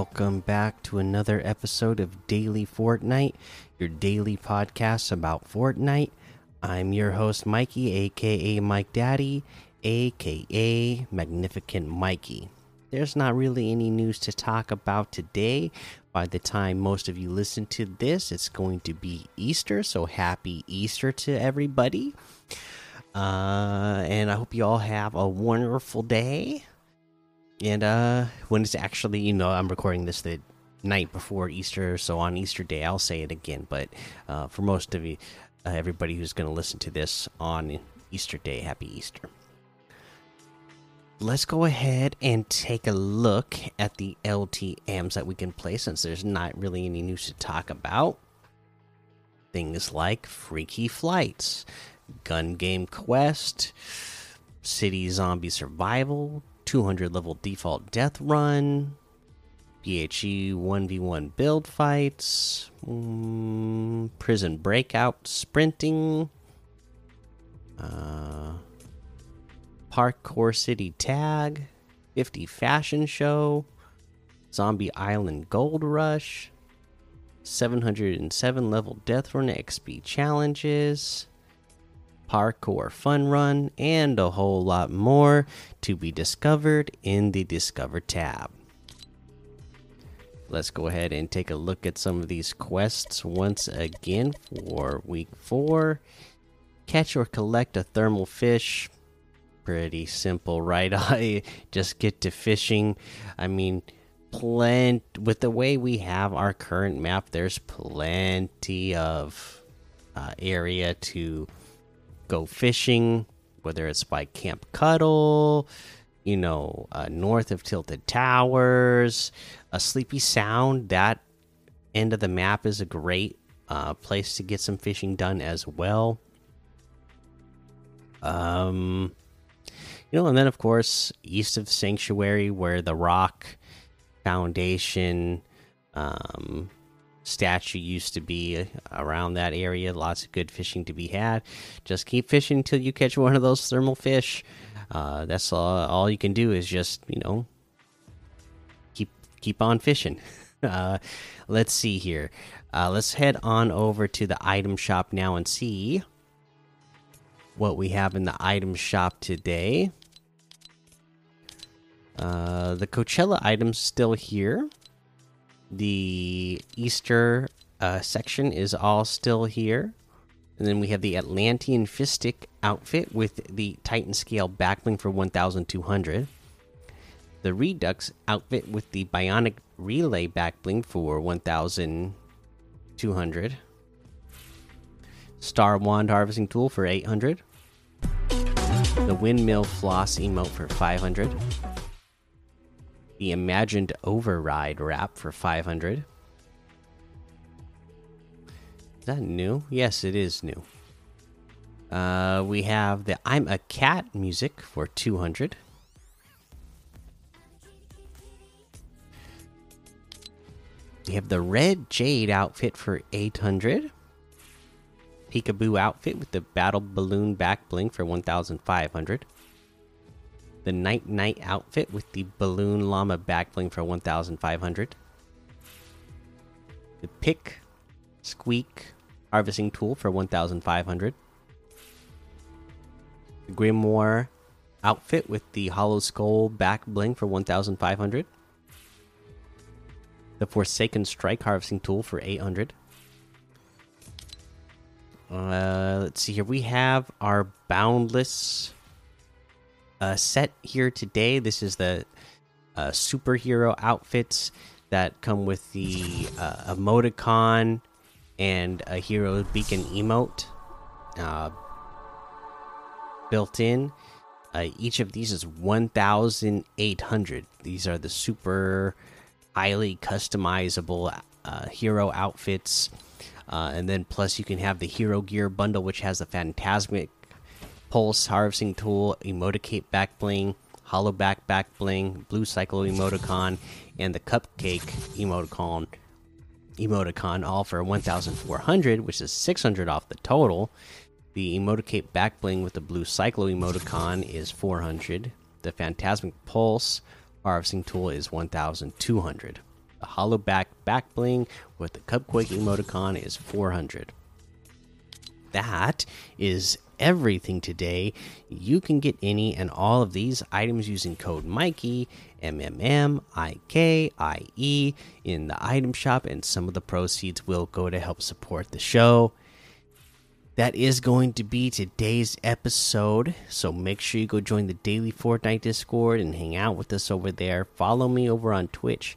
Welcome back to another episode of Daily Fortnite, your daily podcast about Fortnite. I'm your host, Mikey, aka Mike Daddy, aka Magnificent Mikey. There's not really any news to talk about today. By the time most of you listen to this, it's going to be Easter, so happy Easter to everybody. Uh, and I hope you all have a wonderful day. And uh, when it's actually, you know, I'm recording this the night before Easter, so on Easter Day, I'll say it again. But uh, for most of you, uh, everybody who's going to listen to this on Easter Day, happy Easter. Let's go ahead and take a look at the LTMs that we can play since there's not really any news to talk about. Things like Freaky Flights, Gun Game Quest, City Zombie Survival, 200 level default death run, PHE 1v1 build fights, mm, prison breakout sprinting, uh, parkour city tag, 50 fashion show, zombie island gold rush, 707 level death run XP challenges parkour fun run, and a whole lot more to be discovered in the Discover tab. Let's go ahead and take a look at some of these quests once again for week four. Catch or collect a thermal fish. Pretty simple, right? I just get to fishing. I mean, plenty with the way we have our current map, there's plenty of uh, area to go fishing, whether it's by Camp Cuddle, you know, uh, north of Tilted Towers, a Sleepy Sound. That end of the map is a great uh, place to get some fishing done as well. Um, you know, and then of course, east of Sanctuary, where the Rock Foundation, um, statue used to be around that area. Lots of good fishing to be had. Just keep fishing until you catch one of those thermal fish. Uh, that's all. All you can do is just you know keep keep on fishing. Uh, let's see here. Uh, let's head on over to the item shop now and see what we have in the item shop today. Uh, the Coachella items still here the Easter uh, section is all still here. And then we have the Atlantean Fishstick outfit with the Titan Scale backbling for 1,200. The Redux outfit with the Bionic Relay backbling for 1,200. Star Wand Harvesting Tool for 800. The Windmill Floss emote for 500 the imagined override wrap for 500 is that new? Yes it is new. Uh, we have the i'm a cat music for 200 we have the red jade outfit for 800 peekaboo outfit with the battle balloon back bling for 1500 the Nite Nite outfit with the Balloon Llama backbling for 1,500. The Pick Squeak harvesting tool for 1,500. The Grimoire outfit with the Hollow Skull back bling for 1,500. The Forsaken Strike harvesting tool for 800. Uh, let's see here. We have our Boundless uh, set here today. This is the uh, superhero outfits that come with the uh, emoticon and a hero beacon emote uh, built in. Uh, each of these is 1,800. These are the super highly customizable uh, hero outfits. and then, plus, you can have the hero gear bundle, which has the phantasmic Pulse Harvesting Tool, Emoticate Back Bling, Hollow Back Back Bling, Blue Cycle Emoticon, and the Cupcake Emoticon. Emoticon all for 1,400, which is 600 off the total. The Emoticate Back Bling with the Blue Cycle Emoticon is 400. The Phantasmic Pulse Harvesting Tool is 1,200. The hollow back back bling with the Cupquake emoticon is 400. That is everything today. You can get any and all of these items using code Mikey M M M I K I E in the item shop, and some of the proceeds will go to help support the show. That is going to be today's episode. So make sure you go join the daily Fortnite Discord and hang out with us over there. Follow me over on Twitch,